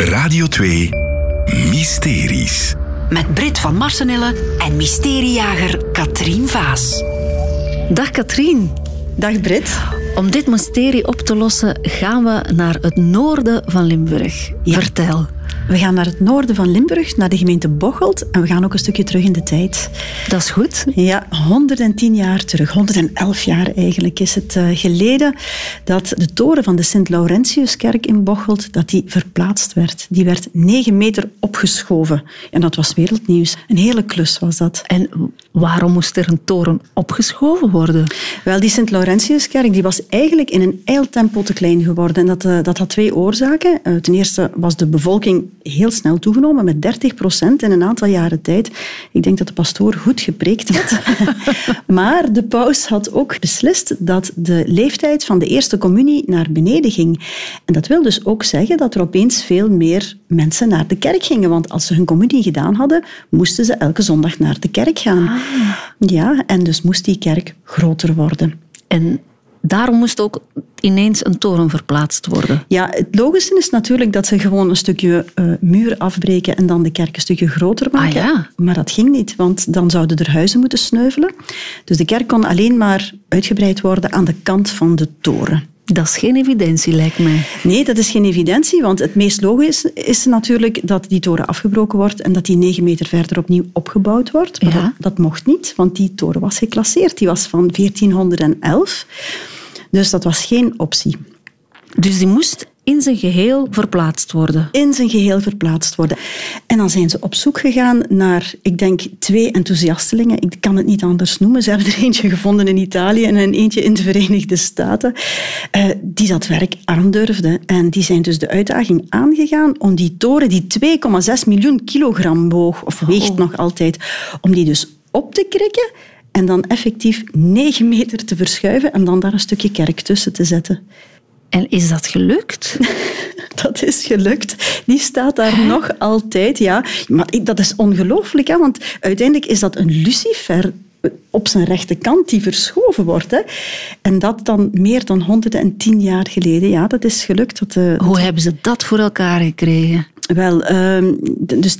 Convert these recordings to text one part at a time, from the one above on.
Radio 2 Mysteries. Met Brit van Marsenille en mysteriejager Katrien Vaas. Dag Katrien. Dag Brit. Om dit mysterie op te lossen gaan we naar het noorden van Limburg. Vertel. We gaan naar het noorden van Limburg, naar de gemeente Bocholt. En we gaan ook een stukje terug in de tijd. Dat is goed. Ja, 110 jaar terug. 111 jaar eigenlijk is het eh, geleden dat de toren van de Sint-Laurentiuskerk in Bocholt dat die verplaatst werd. Die werd 9 meter opgeschoven. En dat was wereldnieuws. Een hele klus was dat. En waarom moest er een toren opgeschoven worden? Wel, die Sint-Laurentiuskerk die was eigenlijk in een eiltempo te klein geworden. En dat, uh, dat had twee oorzaken. Uh, ten eerste was de bevolking heel snel toegenomen, met 30 procent in een aantal jaren tijd. Ik denk dat de pastoor goed gepreekt had. maar de paus had ook beslist dat de leeftijd van de eerste communie naar beneden ging. En dat wil dus ook zeggen dat er opeens veel meer mensen naar de kerk gingen. Want als ze hun communie gedaan hadden, moesten ze elke zondag naar de kerk gaan. Ah. Ja, en dus moest die kerk groter worden. En Daarom moest ook ineens een toren verplaatst worden. Ja, het logische is natuurlijk dat ze gewoon een stukje uh, muur afbreken en dan de kerk een stukje groter maken. Ah, ja. Maar dat ging niet, want dan zouden er huizen moeten sneuvelen. Dus de kerk kon alleen maar uitgebreid worden aan de kant van de toren. Dat is geen evidentie, lijkt mij. Nee, dat is geen evidentie, want het meest logisch is natuurlijk dat die toren afgebroken wordt en dat die negen meter verder opnieuw opgebouwd wordt. Maar Ja. dat, dat mocht niet, want die toren was geclasseerd. Die was van 1411. Dus dat was geen optie. Dus die moest in zijn geheel verplaatst worden. in zijn geheel verplaatst worden. En dan zijn ze op zoek gegaan naar, ik denk, twee enthousiastelingen. Ik kan het niet anders noemen. Ze hebben er eentje gevonden in Italië en een eentje in de Verenigde Staten, eh, die dat werk aandurfden. En die zijn dus de uitdaging aangegaan om die toren, die 2,6 miljoen kilogram woog, of weegt Oh. nog altijd, om die dus op te krikken en dan effectief 9 meter te verschuiven en dan daar een stukje kerk tussen te zetten. En is dat gelukt? Dat is gelukt. Die staat daar nog altijd, ja. Maar dat is ongelooflijk, hè? want uiteindelijk is dat een lucifer op zijn rechterkant die verschoven wordt. Hè? En dat dan meer dan 110 jaar geleden. Ja, dat is gelukt. Dat, eh, Hoe hebben ze dat voor elkaar gekregen? Wel, ehm, dus,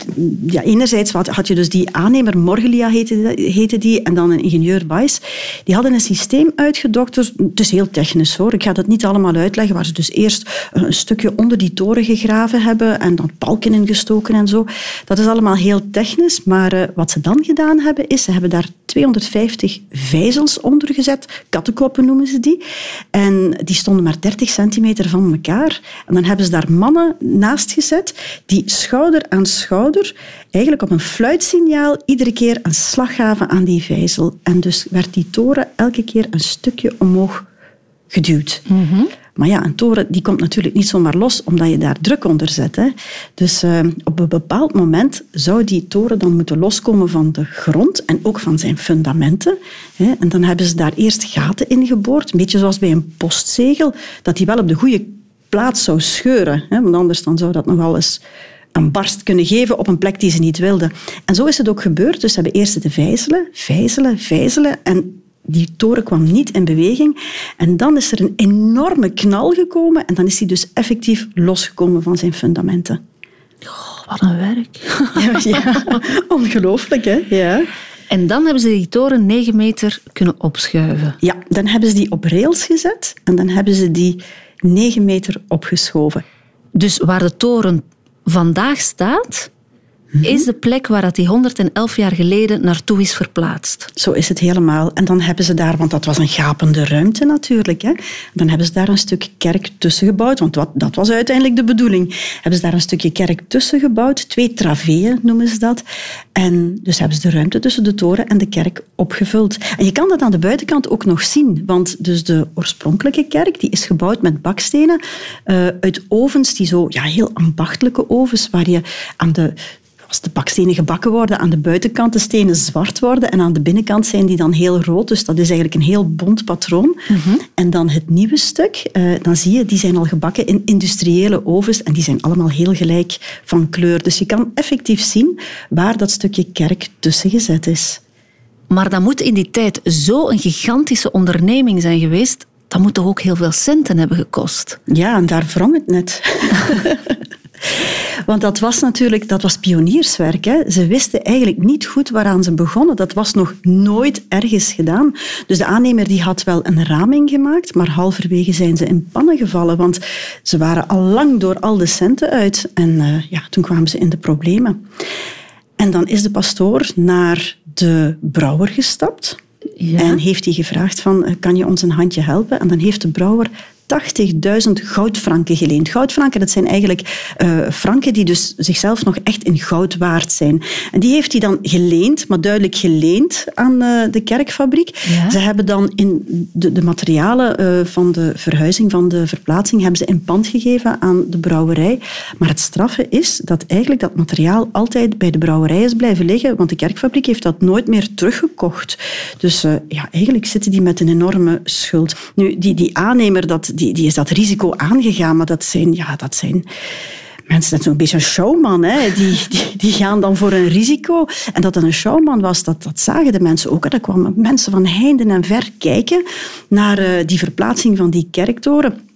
ja, enerzijds had, je dus die aannemer, Morgelia heette, die, en dan een ingenieur Weiss. Die hadden een systeem uitgedokterd. Het is heel technisch hoor, ik ga dat niet allemaal uitleggen, waar ze dus eerst een stukje onder die toren gegraven hebben en dan balken ingestoken en zo. Dat is allemaal heel technisch, maar eh, wat ze dan gedaan hebben, is ze hebben daar 250 vijzels onder gezet, kattenkoppen noemen ze die. En die stonden maar 30 centimeter van elkaar. En dan hebben ze daar mannen naast gezet die schouder aan schouder eigenlijk op een fluitsignaal iedere keer een slag gaven aan die vijzel. En dus werd die toren elke keer een stukje omhoog geduwd. Maar ja, een toren die komt natuurlijk niet zomaar los, omdat je daar druk onder zet. Hè. Dus eh, op een bepaald moment zou die toren dan moeten loskomen van de grond en ook van zijn fundamenten. Hè. En dan hebben ze daar eerst gaten in geboord, een beetje zoals bij een postzegel, dat die wel op de goede plaats zou scheuren. Hè, want anders dan zou dat nog wel eens een barst kunnen geven op een plek die ze niet wilden. En zo is het ook gebeurd. Dus ze hebben eerst te vijzelen, vijzelen, vijzelen. En die toren kwam niet in beweging. En dan is er een enorme knal gekomen. En dan is hij dus effectief losgekomen van zijn fundamenten. Oh, wat een werk. Ja, ja. ongelooflijk hè? Ja. En dan hebben ze die toren 9 meter kunnen opschuiven. ja, dan hebben ze die op rails gezet. En dan hebben ze die 9 meter opgeschoven. Dus waar de toren vandaag staat, is de plek waar dat die 111 jaar geleden naartoe is verplaatst. Zo is het helemaal. En dan hebben ze daar, want dat was een gapende ruimte natuurlijk, hè, dan hebben ze daar een stuk kerk tussen gebouwd, want wat, dat was uiteindelijk de bedoeling. Hebben ze daar een stukje kerk tussen gebouwd, twee traveeën noemen ze dat. En dus hebben ze de ruimte tussen de toren en de kerk opgevuld. En je kan dat aan de buitenkant ook nog zien, want dus de oorspronkelijke kerk die is gebouwd met bakstenen eh, uit ovens die zo, ja, heel ambachtelijke ovens, waar je aan de als de bakstenen gebakken worden, aan de buitenkant de stenen zwart worden en aan de binnenkant zijn die dan heel rood. Dus dat is eigenlijk een heel bont patroon. En dan het nieuwe stuk, eh, dan zie je, die zijn al gebakken in industriële ovens en die zijn allemaal heel gelijk van kleur. Dus je kan effectief zien waar dat stukje kerk tussen gezet is. Maar dat moet in die tijd zo'n gigantische onderneming zijn geweest. Dat moet toch ook heel veel centen hebben gekost? Ja, en daar wrong het net. want dat was natuurlijk dat was pionierswerk. Hè. Ze wisten eigenlijk niet goed waaraan ze begonnen. Dat was nog nooit ergens gedaan. Dus de aannemer die had wel een raming gemaakt, maar halverwege zijn ze in pannen gevallen, want ze waren al lang door al de centen uit. En uh, ja, toen kwamen ze in de problemen. En dan is de pastoor naar de brouwer gestapt. Ja. En heeft hij gevraagd van, eh, kan je ons een handje helpen? En dan heeft de brouwer 80.000 goudfranken geleend. Goudfranken, dat zijn eigenlijk uh, franken die dus zichzelf nog echt in goud waard zijn. En die heeft hij dan geleend, maar duidelijk geleend aan uh, de kerkfabriek. Ze hebben dan in de, de materialen uh, van de verhuizing, van de verplaatsing, hebben ze in pand gegeven aan de brouwerij. Maar het straffe is dat eigenlijk dat materiaal altijd bij de brouwerij is blijven liggen, want de kerkfabriek heeft dat nooit meer teruggekocht. Dus ja, eigenlijk zitten die met een enorme schuld. Nu, die, die aannemer, dat, die, die is dat risico aangegaan. Maar dat zijn, ja, dat zijn mensen, is een beetje een showman. Hè? Die, die, die, gaan dan voor een risico. En dat het een showman was, dat, dat zagen de mensen ook. Er kwamen mensen van heinden en ver kijken naar uh, die verplaatsing van die kerktoren.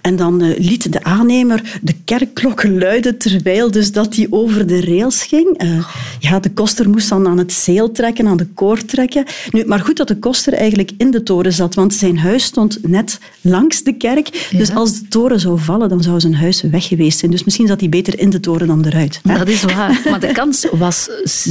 En dan uh, liet de aannemer de kerkklokken luiden terwijl dus dat die over de rails ging. Uh, ja, de koster moest dan aan het zeel trekken, aan de koord trekken. Nu, maar goed dat de koster eigenlijk in de toren zat, want zijn huis stond net langs de kerk. Dus als de toren zou vallen, dan zou zijn huis weg geweest zijn. Dus misschien zat hij beter in de toren dan eruit. Hè? Dat is waar. Maar de kans was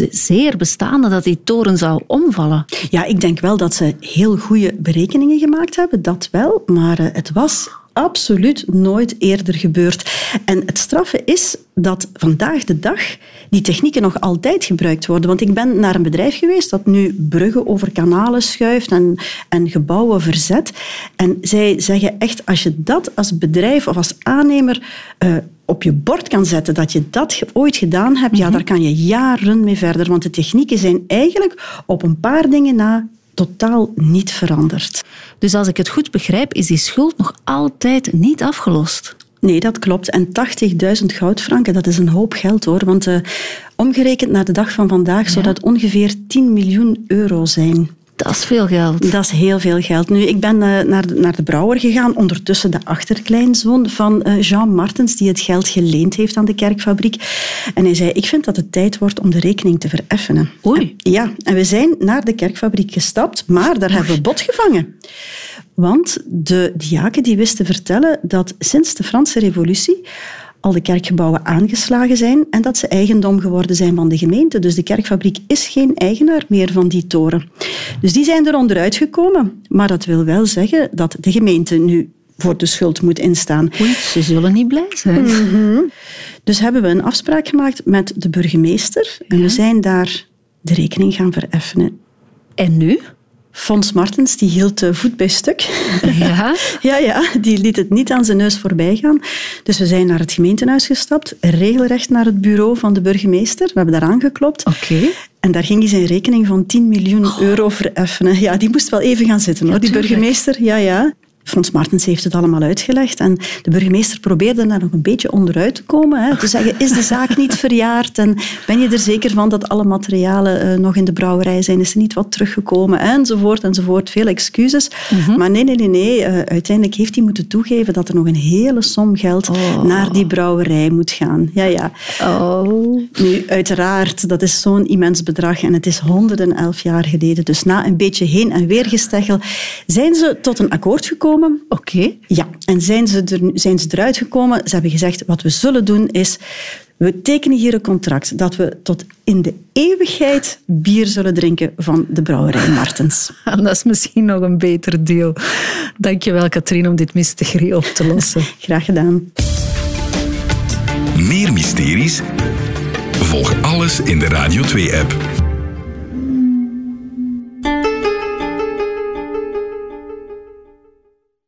zeer bestaande dat die toren zou omvallen. Ja, ik denk wel dat ze heel goede berekeningen gemaakt hebben, dat wel. Maar uh, het was absoluut nooit eerder gebeurd. En het straffe is dat vandaag de dag die technieken nog altijd gebruikt worden. Want ik ben naar een bedrijf geweest dat nu bruggen over kanalen schuift en, en gebouwen verzet. En zij zeggen echt, als je dat als bedrijf of als aannemer uh, op je bord kan zetten dat je dat ooit gedaan hebt, ja, mhm. daar kan je jaren mee verder. Want de technieken zijn eigenlijk op een paar dingen na totaal niet veranderd. Dus als ik het goed begrijp, is die schuld nog altijd niet afgelost. Nee, dat klopt. En 80.000 goudfranken, dat is een hoop geld hoor. Want uh, omgerekend naar de dag van vandaag zou dat ongeveer 10 miljoen euro zijn. Dat is veel geld. Dat is heel veel geld. Nu, ik ben uh, naar, de, naar de brouwer gegaan, ondertussen de achterkleinzoon van uh, Jean Martens, die het geld geleend heeft aan de kerkfabriek. En hij zei, ik vind dat het tijd wordt om de rekening te vereffenen. Oei. En, ja, en we zijn naar de kerkfabriek gestapt, maar daar hebben we bot gevangen. Want de diaken die wisten vertellen dat sinds de Franse revolutie al de kerkgebouwen aangeslagen zijn en dat ze eigendom geworden zijn van de gemeente. Dus de kerkfabriek is geen eigenaar meer van die toren. Dus die zijn er onderuit gekomen. Maar dat wil wel zeggen dat de gemeente nu voor de schuld moet instaan. Oei, ze zullen niet blij zijn. Mm Dus hebben we een afspraak gemaakt met de burgemeester en we zijn daar de rekening gaan vereffenen. En nu? Fons Martens die hield voet bij stuk. Ja? ja, ja, die liet het niet aan zijn neus voorbij gaan. Dus we zijn naar het gemeentehuis gestapt, regelrecht naar het bureau van de burgemeester. We hebben daar aangeklopt. Oké. En daar ging hij zijn rekening van 10 miljoen euro vereffenen. Ja, die moest wel even gaan zitten, hoor, die burgemeester. Ja, ja. Frans Martens heeft het allemaal uitgelegd en de burgemeester probeerde daar nog een beetje onderuit te komen. Hè, te zeggen, is de zaak niet verjaard en ben je er zeker van dat alle materialen uh, nog in de brouwerij zijn? Is er niet wat teruggekomen? Enzovoort, enzovoort. Veel excuses. Mm Maar nee, nee, nee. nee. Uh, uiteindelijk heeft hij moeten toegeven dat er nog een hele som geld oh. naar die brouwerij moet gaan. Ja, ja. Oh. Nu, uiteraard, dat is zo'n immens bedrag en het is 111 jaar geleden. Dus na een beetje heen en weer gesteggel zijn ze tot een akkoord gekomen Oké. Ja, en zijn ze, er, zijn ze eruit gekomen? Ze hebben gezegd, wat we zullen doen is... We tekenen hier een contract dat we tot in de eeuwigheid bier zullen drinken van de brouwerij Martens. Dat is misschien nog een beter deal. Dankjewel, Katrien, om dit mysterie op te lossen. Graag gedaan. Meer mysteries? Volg alles in de Radio 2-app.